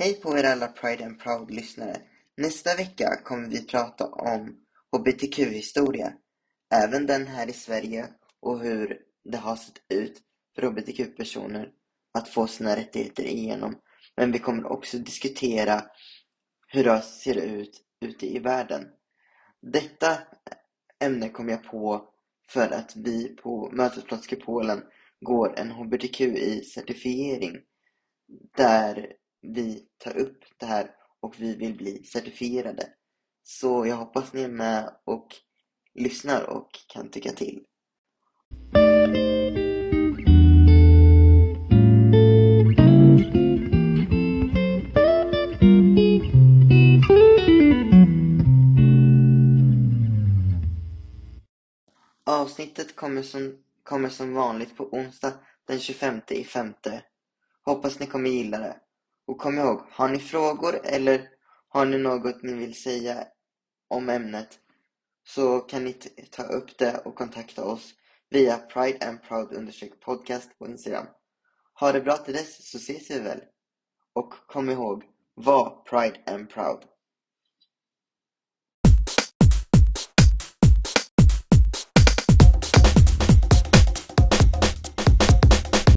Hej på er alla Pride and Proud-lyssnare. Nästa vecka kommer vi prata om hbtq-historia. Även den här i Sverige och hur det har sett ut för hbtq-personer att få sina rättigheter igenom. Men vi kommer också diskutera hur det ser ut ute i världen. Detta ämne kom jag på för att vi på Mötesplats Polen går en hbtqi-certifiering där vi tar upp det här och vi vill bli certifierade. Så jag hoppas ni är med och lyssnar och kan tycka till. Avsnittet kommer som, kommer som vanligt på onsdag den 25 i femte. Hoppas ni kommer gilla det. Och kom ihåg, har ni frågor eller har ni något ni vill säga om ämnet så kan ni ta upp det och kontakta oss via Pride and Proud podcast på Instagram. Ha det bra till dess så ses vi väl. Och kom ihåg, var Pride and Proud.